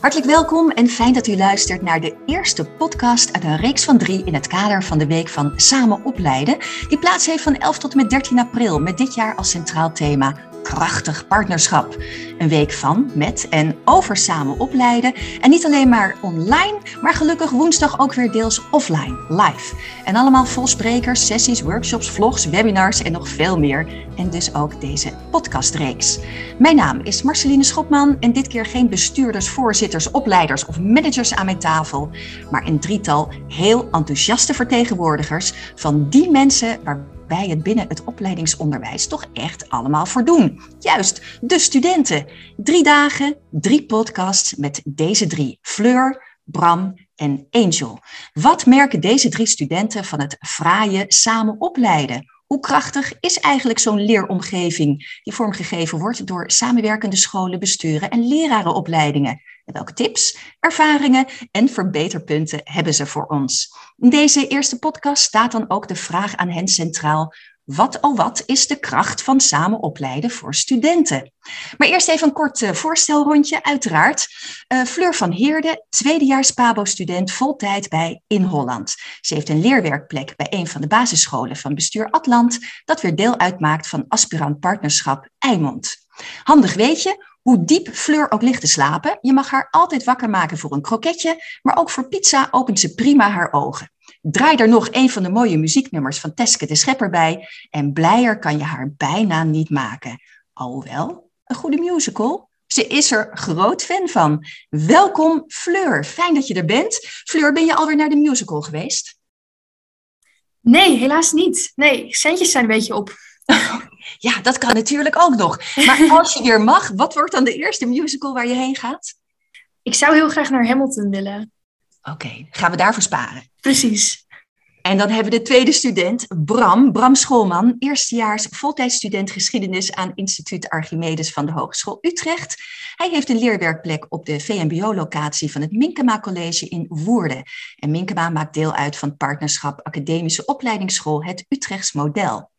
Hartelijk welkom en fijn dat u luistert naar de eerste podcast uit een reeks van drie in het kader van de Week van Samen Opleiden, die plaats heeft van 11 tot en met 13 april, met dit jaar als centraal thema krachtig partnerschap. Een week van, met en over samen opleiden. En niet alleen maar online, maar gelukkig woensdag ook weer deels offline, live. En allemaal vol sprekers, sessies, workshops, vlogs, webinars en nog veel meer. En dus ook deze podcastreeks. Mijn naam is Marceline Schopman en dit keer geen bestuurders, voorzitters, opleiders of managers aan mijn tafel, maar een drietal heel enthousiaste vertegenwoordigers van die mensen waar wij het binnen het opleidingsonderwijs toch echt allemaal voor doen. Juist, de studenten. Drie dagen, drie podcasts met deze drie. Fleur, Bram en Angel. Wat merken deze drie studenten van het fraaie samen opleiden? Hoe krachtig is eigenlijk zo'n leeromgeving die vormgegeven wordt door samenwerkende scholen, besturen en lerarenopleidingen? Welke tips, ervaringen en verbeterpunten hebben ze voor ons? In deze eerste podcast staat dan ook de vraag aan hen centraal: wat oh wat is de kracht van samen opleiden voor studenten? Maar eerst even een kort uh, voorstelrondje, uiteraard. Uh, Fleur van Heerde, tweedejaars Pabo-student, voltijd bij In Holland. Ze heeft een leerwerkplek bij een van de basisscholen van bestuur Atlant, dat weer deel uitmaakt van aspirant partnerschap Eimond. Handig weet je, hoe diep Fleur ook ligt te slapen, je mag haar altijd wakker maken voor een kroketje, maar ook voor pizza opent ze prima haar ogen. Draai er nog een van de mooie muzieknummers van Teske de Schepper bij en blijer kan je haar bijna niet maken. Alhoewel, een goede musical. Ze is er groot fan van. Welkom Fleur, fijn dat je er bent. Fleur, ben je alweer naar de musical geweest? Nee, helaas niet. Nee, centjes zijn een beetje op. Ja, dat kan natuurlijk ook nog. Maar als je weer mag, wat wordt dan de eerste musical waar je heen gaat? Ik zou heel graag naar Hamilton willen. Oké, gaan we daarvoor sparen? Precies. En dan hebben we de tweede student, Bram, Bram Schoolman, eerstejaars voltijdstudent geschiedenis aan Instituut Archimedes van de Hogeschool Utrecht. Hij heeft een leerwerkplek op de VMBO-locatie van het Minkema College in Woerden. En Minkema maakt deel uit van het partnerschap Academische Opleidingsschool Het Utrechts Model.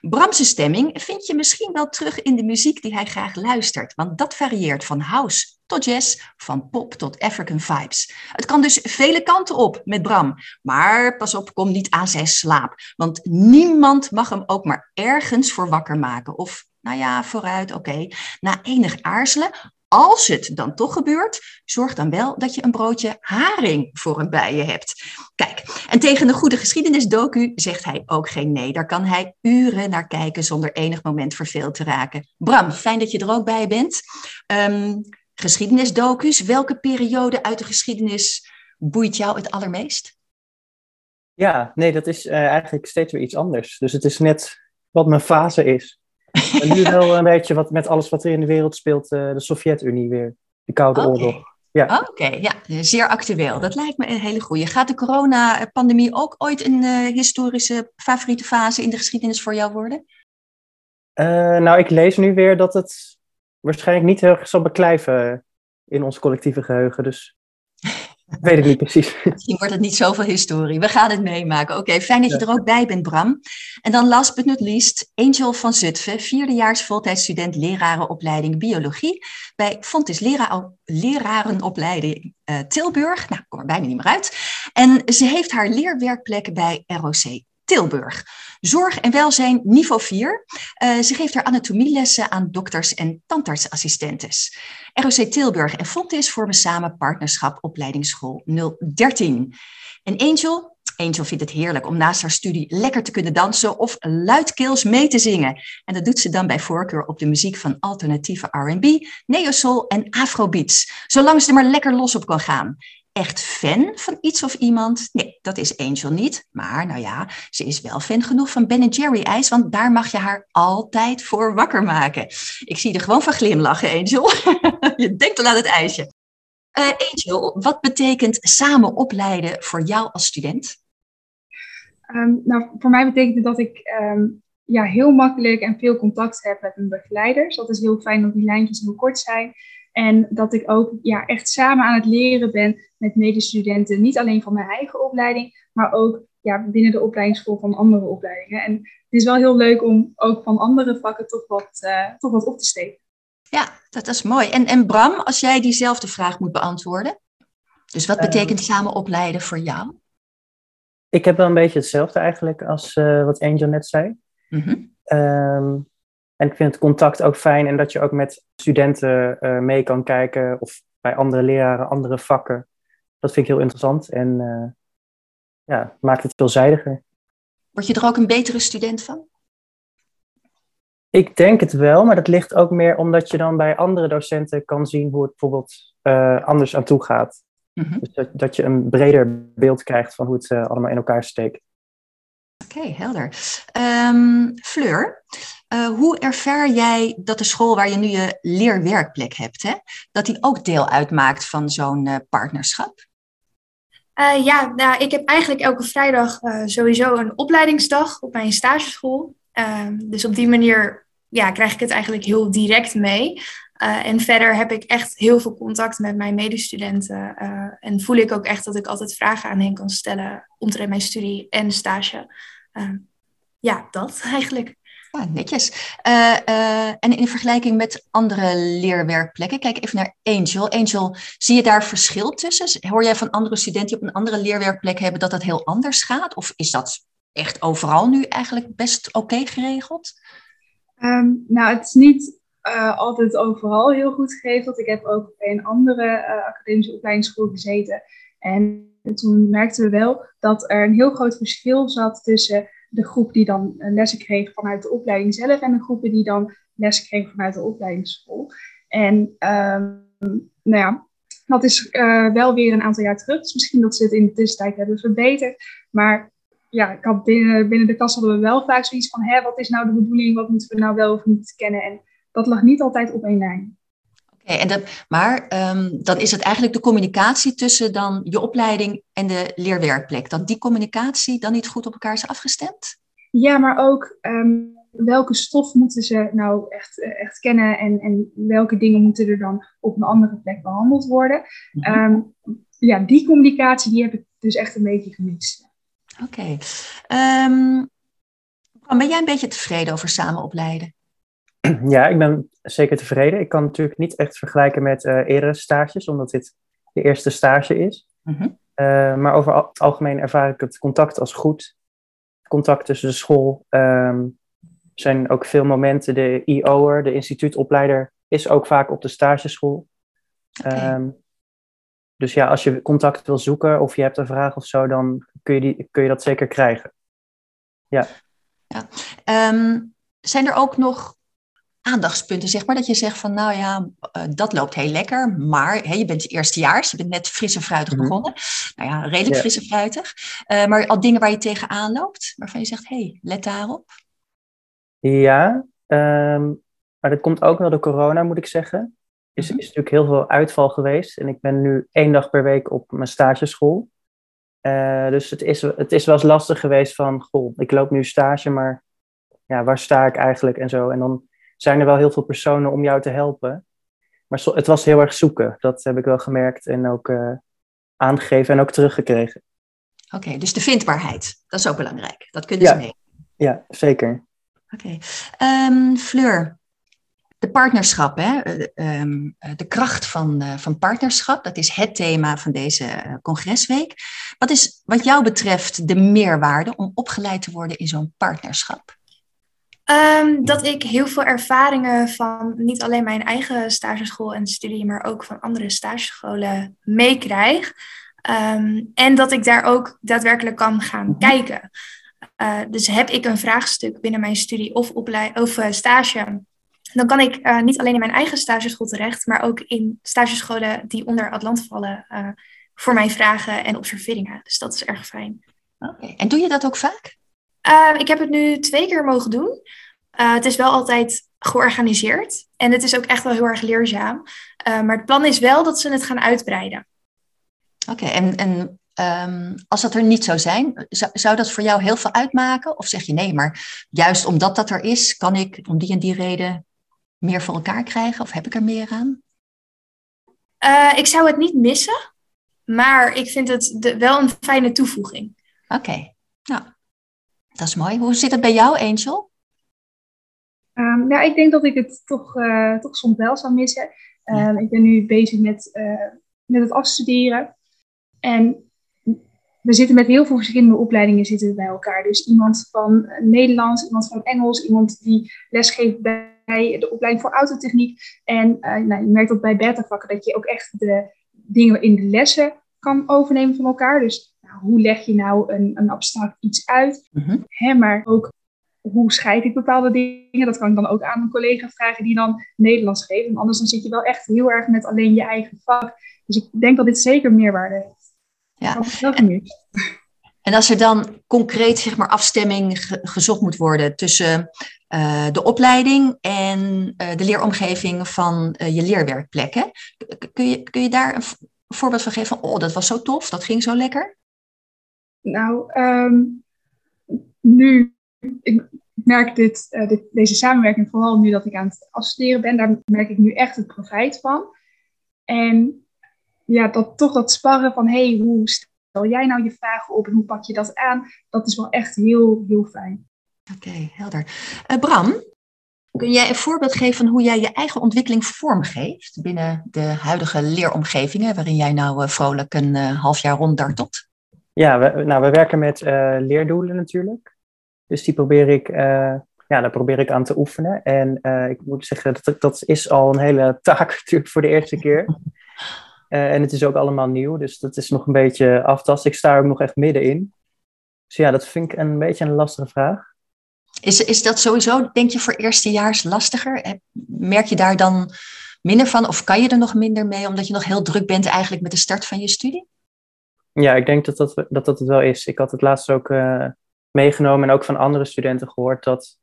Bramse stemming vind je misschien wel terug in de muziek die hij graag luistert, want dat varieert van house tot jazz, van pop tot African vibes. Het kan dus vele kanten op met Bram, maar pas op, kom niet aan zijn slaap, want niemand mag hem ook maar ergens voor wakker maken. Of, nou ja, vooruit, oké. Na enig aarzelen, als het dan toch gebeurt, zorg dan wel dat je een broodje haring voor hem bij je hebt. Kijk, en tegen een goede geschiedenisdocu zegt hij ook geen nee. Daar kan hij uren naar kijken zonder enig moment verveeld te raken. Bram, fijn dat je er ook bij bent. Um, geschiedenisdocus, welke periode uit de geschiedenis boeit jou het allermeest? Ja, nee, dat is uh, eigenlijk steeds weer iets anders. Dus het is net wat mijn fase is. En nu wel een beetje wat met alles wat er in de wereld speelt, uh, de Sovjet-Unie weer, de Koude okay. Oorlog. Ja. Oké, ja, zeer actueel. Dat lijkt me een hele goede. Gaat de coronapandemie ook ooit een uh, historische favoriete fase in de geschiedenis voor jou worden? nou, ik lees nu weer dat het waarschijnlijk niet heel erg zal beklijven in ons collectieve geheugen. Dus weet ik niet precies. Misschien wordt het niet zoveel historie. We gaan het meemaken. Oké, fijn dat je er ook bij bent, Bram. En dan last but not least, Angel van Zutphen, vierdejaars voltijdstudent lerarenopleiding biologie bij Fontis Lera Lerarenopleiding uh, Tilburg. Nou, ik kom er bijna niet meer uit. En ze heeft haar leerwerkplek bij ROC Tilburg. Zorg en welzijn niveau 4. Uh, ze geeft haar anatomie-lessen aan dokters en tandartsassistentes. ROC Tilburg en Fontes vormen samen partnerschap opleidingsschool 013. En Angel, Angel vindt het heerlijk om naast haar studie lekker te kunnen dansen of luidkeels mee te zingen. En dat doet ze dan bij voorkeur op de muziek van alternatieve R&B, neo-soul en afrobeats, zolang ze er maar lekker los op kan gaan echt fan van iets of iemand? Nee, dat is Angel niet. Maar nou ja, ze is wel fan genoeg van Ben Jerry ijs, want daar mag je haar altijd voor wakker maken. Ik zie er gewoon van glimlachen, Angel. je denkt al aan het ijsje. Uh, Angel, wat betekent samen opleiden voor jou als student? Um, nou, voor mij betekent het dat ik um, ja, heel makkelijk en veel contact heb met mijn begeleiders. Dat is heel fijn dat die lijntjes heel kort zijn. En dat ik ook ja, echt samen aan het leren ben met medestudenten. Niet alleen van mijn eigen opleiding, maar ook ja, binnen de opleidingsschool van andere opleidingen. En het is wel heel leuk om ook van andere vakken toch wat, uh, toch wat op te steken. Ja, dat is mooi. En, en Bram, als jij diezelfde vraag moet beantwoorden. Dus wat betekent Ehm. samen opleiden voor jou? Ik heb wel een beetje hetzelfde eigenlijk als eh, wat Angel net zei. Mhm. Ehm, en ik vind het contact ook fijn en dat je ook met studenten eh, mee kan kijken of bij andere leraren, andere vakken. Dat vind ik heel interessant en eh, ja, maakt het veelzijdiger. Word je er ook een betere student van? Ik denk het wel, maar dat ligt ook meer omdat je dan bij andere docenten kan zien hoe het bijvoorbeeld eh, anders aan toe gaat. Mhm. Dus dat, dat je een breder beeld krijgt van hoe het allemaal in elkaar steekt. Oké, helder. Ehm, Fleur, eh, hoe ervaar jij dat de school waar je nu je leerwerkplek hebt, hè, dat die ook deel uitmaakt van zo'n eh, partnerschap? Eh, ja, nou, ik heb eigenlijk elke vrijdag sowieso een opleidingsdag op mijn stageschool. Ehm, dus op die manier ja, krijg ik het eigenlijk heel direct mee. En verder heb ik echt heel veel contact met mijn medestudenten. en voel ik ook echt dat ik altijd vragen aan hen kan stellen omtrent mijn studie en stage. Ehm, ja, dat eigenlijk. Ja, netjes. Eh, eh, en in vergelijking met andere leerwerkplekken, kijk even naar Angel. Angel, zie je daar verschil tussen? Hoor jij van andere studenten die op een andere leerwerkplek hebben dat dat heel anders gaat? Of is dat echt overal nu eigenlijk best oké geregeld? Ehm, nou, het is niet eh, altijd overal heel goed geregeld. Ik heb ook bij een andere academische opleidingsschool gezeten. En toen merkten we wel dat er een heel groot verschil zat tussen de groep die dan eh, lessen kreeg vanuit de opleiding zelf en de groepen die dan les kregen vanuit de opleidingsschool. En ehm, nou ja, dat is eh, wel weer een aantal jaar terug. Dus misschien dat ze het in de tussentijd hebben verbeterd. Maar ja, ik had binnen, binnen de klas hadden we wel vaak zoiets van, hè, wat is nou de bedoeling, wat moeten we nou wel of niet kennen? En dat lag niet altijd op één lijn. Oké, en dat, maar ehm, dan is het eigenlijk de communicatie tussen dan je opleiding en de leerwerkplek. Dat die communicatie dan niet goed op elkaar is afgestemd? Ja, maar ook ehm, welke stof moeten ze nou echt, eh, echt kennen en, en welke dingen moeten er dan op een andere plek behandeld worden? Mhm. Ehm, ja, die communicatie die heb ik dus echt een beetje gemist. Oké. Ben jij een beetje tevreden over samen opleiden? Ja, ik ben zeker tevreden. Ik kan natuurlijk niet echt vergelijken met eh eerdere stages, omdat dit de eerste stage is. Mhm. Eh, maar over het algemeen ervaar ik het contact als goed. Contact tussen de school. er zijn ook veel momenten. De IO'er, de instituutopleider, is ook vaak op de stageschool. Oké. Ehm, dus ja, als je contact wil zoeken of je hebt een vraag of zo, dan kun je, die, kun je dat zeker krijgen. Ehm, zijn er ook nog aandachtspunten, zeg maar, dat je zegt van, nou ja, eh, dat loopt heel lekker, maar hè, je bent eerstejaars, je bent net fris en fruitig Mhm. begonnen. Nou ja, redelijk Ja. fris en fruitig. Eh, maar al dingen waar je tegenaan loopt, waarvan je zegt, hé, hey, let daarop. Ja, ehm, maar dat komt ook wel door corona, moet ik zeggen. Is, Mhm. is natuurlijk heel veel uitval geweest. En ik ben nu één dag per week op mijn stageschool. Eh, dus het is, het is wel eens lastig geweest van, goh, ik loop nu stage, maar ja, waar sta ik eigenlijk en zo. En dan zijn er wel heel veel personen om jou te helpen. Maar het was heel erg zoeken. Dat heb ik wel gemerkt en ook eh, aangegeven en ook teruggekregen. Oké, dus de vindbaarheid, dat is ook belangrijk. Dat kunnen Ja. ze mee. Ja, zeker. Oké. Ehm, Fleur, de partnerschap, hè? eh, ehm, eh, de kracht van, van partnerschap, dat is het thema van deze congresweek. Wat is wat jou betreft de meerwaarde om opgeleid te worden in zo'n partnerschap? Ehm, dat ik heel veel ervaringen van niet alleen mijn eigen stageschool en studie, maar ook van andere stagescholen meekrijg. Ehm, en dat ik daar ook daadwerkelijk kan gaan Mhm. kijken. Eh, dus heb ik een vraagstuk binnen mijn studie of, eh, stage, dan kan ik eh, niet alleen in mijn eigen stageschool terecht, maar ook in stagescholen die onder Atlant vallen voor mijn vragen en observeringen. Dus dat is erg fijn. Oké. En doe je dat ook vaak? Uh, ik heb het nu twee keer mogen doen. Uh, het is wel altijd georganiseerd en het is ook echt wel heel erg leerzaam. Uh, maar het plan is wel dat ze het gaan uitbreiden. Oké, okay, en, en um, als dat er niet zou zijn, zou, zou dat voor jou heel veel uitmaken? Of zeg je nee, maar juist omdat dat er is, kan ik om die en die reden meer voor elkaar krijgen? Of heb ik er meer aan? Uh, ik zou het niet missen, maar ik vind het de, wel een fijne toevoeging. Oké, okay. nou, dat is mooi. Hoe zit het bij jou, Angel? Um, nou, ik denk dat ik het toch, uh, toch soms wel zou missen. Um, Ik ben nu bezig met, uh, met het afstuderen. En we zitten met heel veel verschillende opleidingen zitten bij elkaar. Dus iemand van Nederlands, iemand van Engels, iemand die lesgeeft bij de opleiding voor autotechniek. En uh, nou, je merkt ook bij beta-vakken dat je ook echt de dingen in de lessen kan overnemen van elkaar. Dus hoe leg je nou een, een abstract iets uit? Mm -hmm. maar ook hoe scheid ik bepaalde dingen? Dat kan ik dan ook aan een collega vragen die dan Nederlands geeft. En anders dan zit je wel echt heel erg met alleen je eigen vak. Dus ik denk dat dit zeker meerwaarde heeft. Ja. En, en als er dan concreet zeg maar, afstemming gezocht moet worden tussen uh, de opleiding en uh, de leeromgeving van uh, je leerwerkplekken, kun je, kun je daar een voorbeeld van geven van, oh, dat was zo tof, dat ging zo lekker? Nou, um, nu ik merk uh, dit, deze samenwerking vooral nu dat ik aan het afstuderen ben. Daar merk ik nu echt het profijt van. En ja, dat, toch dat sparren van, hey, hoe stel jij nou je vragen op en hoe pak je dat aan? Dat is wel echt heel, heel fijn. Oké, helder. Uh, Bram, kun jij een voorbeeld geven van hoe jij je eigen ontwikkeling vormgeeft binnen de huidige leeromgevingen, waarin jij nou uh, vrolijk een half jaar ronddartelt? Ja, we, nou, we werken met leerdoelen natuurlijk. Dus die probeer ik, uh, ja, daar probeer ik aan te oefenen. En uh, ik moet zeggen, dat, dat is al een hele taak natuurlijk voor de eerste keer. En het is ook allemaal nieuw, dus dat is nog een beetje aftasten. Ik sta er ook nog echt middenin. Dus ja, dat vind ik een beetje een lastige vraag. Is, is dat sowieso, denk je, voor eerstejaars lastiger? Merk je daar dan minder van of kan je er nog minder mee omdat je nog heel druk bent eigenlijk met de start van je studie? Ja, ik denk dat dat, dat, dat het wel is. Ik had het laatst ook uh, meegenomen en ook van andere studenten gehoord dat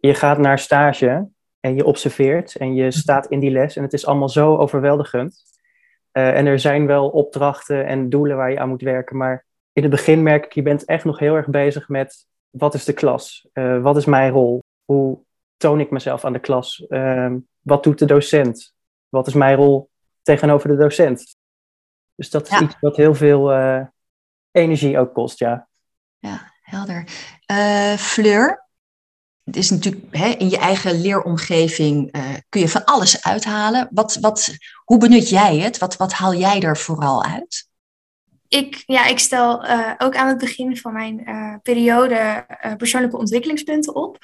je gaat naar stage en je observeert en je staat in die les en het is allemaal zo overweldigend. Uh, en er zijn wel opdrachten en doelen waar je aan moet werken, maar in het begin merk ik, je bent echt nog heel erg bezig met wat is de klas? Uh, wat is mijn rol? Hoe toon ik mezelf aan de klas? Uh, wat doet de docent? Wat is mijn rol tegenover de docent? Dus dat is ja. iets wat heel veel uh, energie ook kost, ja. Ja, helder. Uh, Fleur, het is natuurlijk hè, in je eigen leeromgeving uh, kun je van alles uithalen. Wat, wat, hoe benut jij het? Wat, wat haal jij er vooral uit? Ik, ja, ik stel uh, ook aan het begin van mijn periode persoonlijke ontwikkelingspunten op.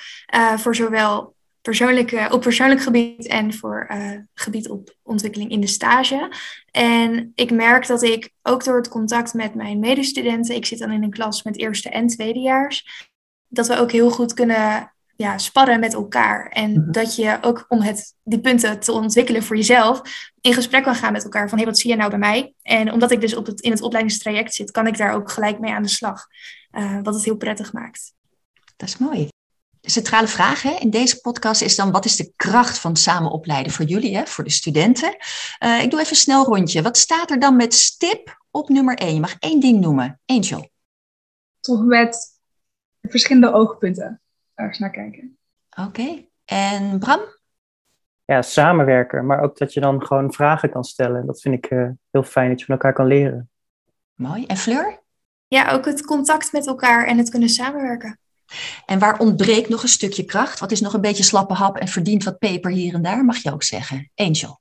voor zowel persoonlijke, op persoonlijk gebied en voor uh, gebied op ontwikkeling in de stage. En ik merk dat ik ook door het contact met mijn medestudenten, ik zit dan in een klas met eerste en tweedejaars, dat we ook heel goed kunnen ja, sparren met elkaar. En mm -hmm. dat je ook om het, die punten te ontwikkelen voor jezelf, in gesprek kan gaan met elkaar van hey, wat zie je nou bij mij? En omdat ik dus op het, in het opleidingstraject zit, kan ik daar ook gelijk mee aan de slag. Uh, wat het heel prettig maakt. Dat is mooi. De centrale vraag hè, in deze podcast is dan: wat is de kracht van samen opleiden voor jullie, hè, voor de studenten? Uh, ik doe even een snel rondje. Wat staat er dan met stip op nummer 1? Je mag één ding noemen. Angel. Toch met verschillende oogpunten ergens naar kijken. Oké. Okay. En Bram? Ja, samenwerken, maar ook dat je dan gewoon vragen kan stellen. Dat vind ik uh, heel fijn dat je van elkaar kan leren. Mooi. En Fleur? Ja, ook het contact met elkaar en het kunnen samenwerken. En waar ontbreekt nog een stukje kracht? Wat is nog een beetje slappe hap en verdient wat peper hier en daar? Mag je ook zeggen. Angel.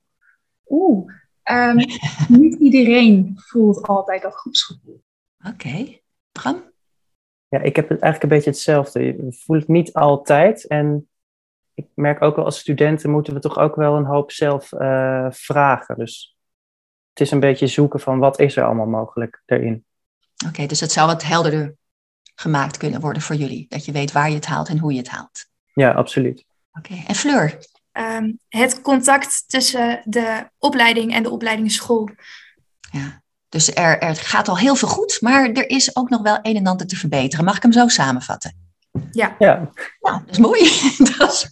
Oeh, um, niet iedereen voelt altijd dat groepsgevoel. Oké. Okay. Bram? Ja, ik heb het eigenlijk een beetje hetzelfde. Je voelt het niet altijd. En ik merk ook wel als studenten moeten we toch ook wel een hoop zelf uh, vragen. Dus het is een beetje zoeken van wat is er allemaal mogelijk daarin. Oké, okay, dus het zou wat helderder gemaakt kunnen worden voor jullie. Dat je weet waar je het haalt en hoe je het haalt. Ja, absoluut. Oké, okay. en Fleur? Um, het contact tussen de opleiding en de opleidingsschool. Ja, dus er, er gaat al heel veel goed, maar er is ook nog wel een en ander te verbeteren. Mag ik hem zo samenvatten? Ja. ja. Nou, dat is mooi. dat is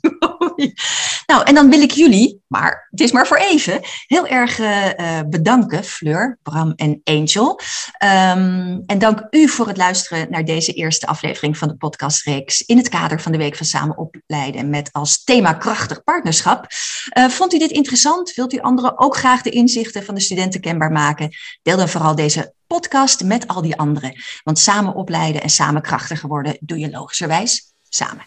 Nou, en dan wil ik jullie, maar het is maar voor even, heel erg uh, bedanken, Fleur, Bram en Angel. Um, en dank u voor het luisteren naar deze eerste aflevering van de podcastreeks in het kader van de Week van Samen Opleiden met als thema krachtig partnerschap. Uh, vond u dit interessant? Wilt u anderen ook graag de inzichten van de studenten kenbaar maken? Deel dan vooral deze podcast met al die anderen. Want samen opleiden en samen krachtiger worden doe je logischerwijs samen.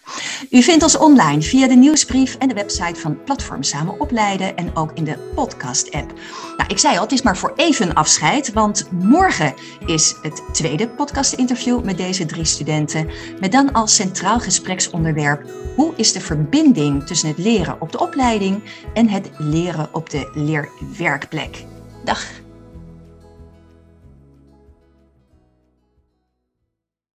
U vindt ons online via de nieuwsbrief en de website van Platform Samen Opleiden en ook in de podcast-app. Nou, ik zei al, het is maar voor even afscheid, want morgen is het tweede podcast-interview met deze drie studenten. Met dan als centraal gespreksonderwerp: hoe is de verbinding tussen het leren op de opleiding en het leren op de leerwerkplek? Dag!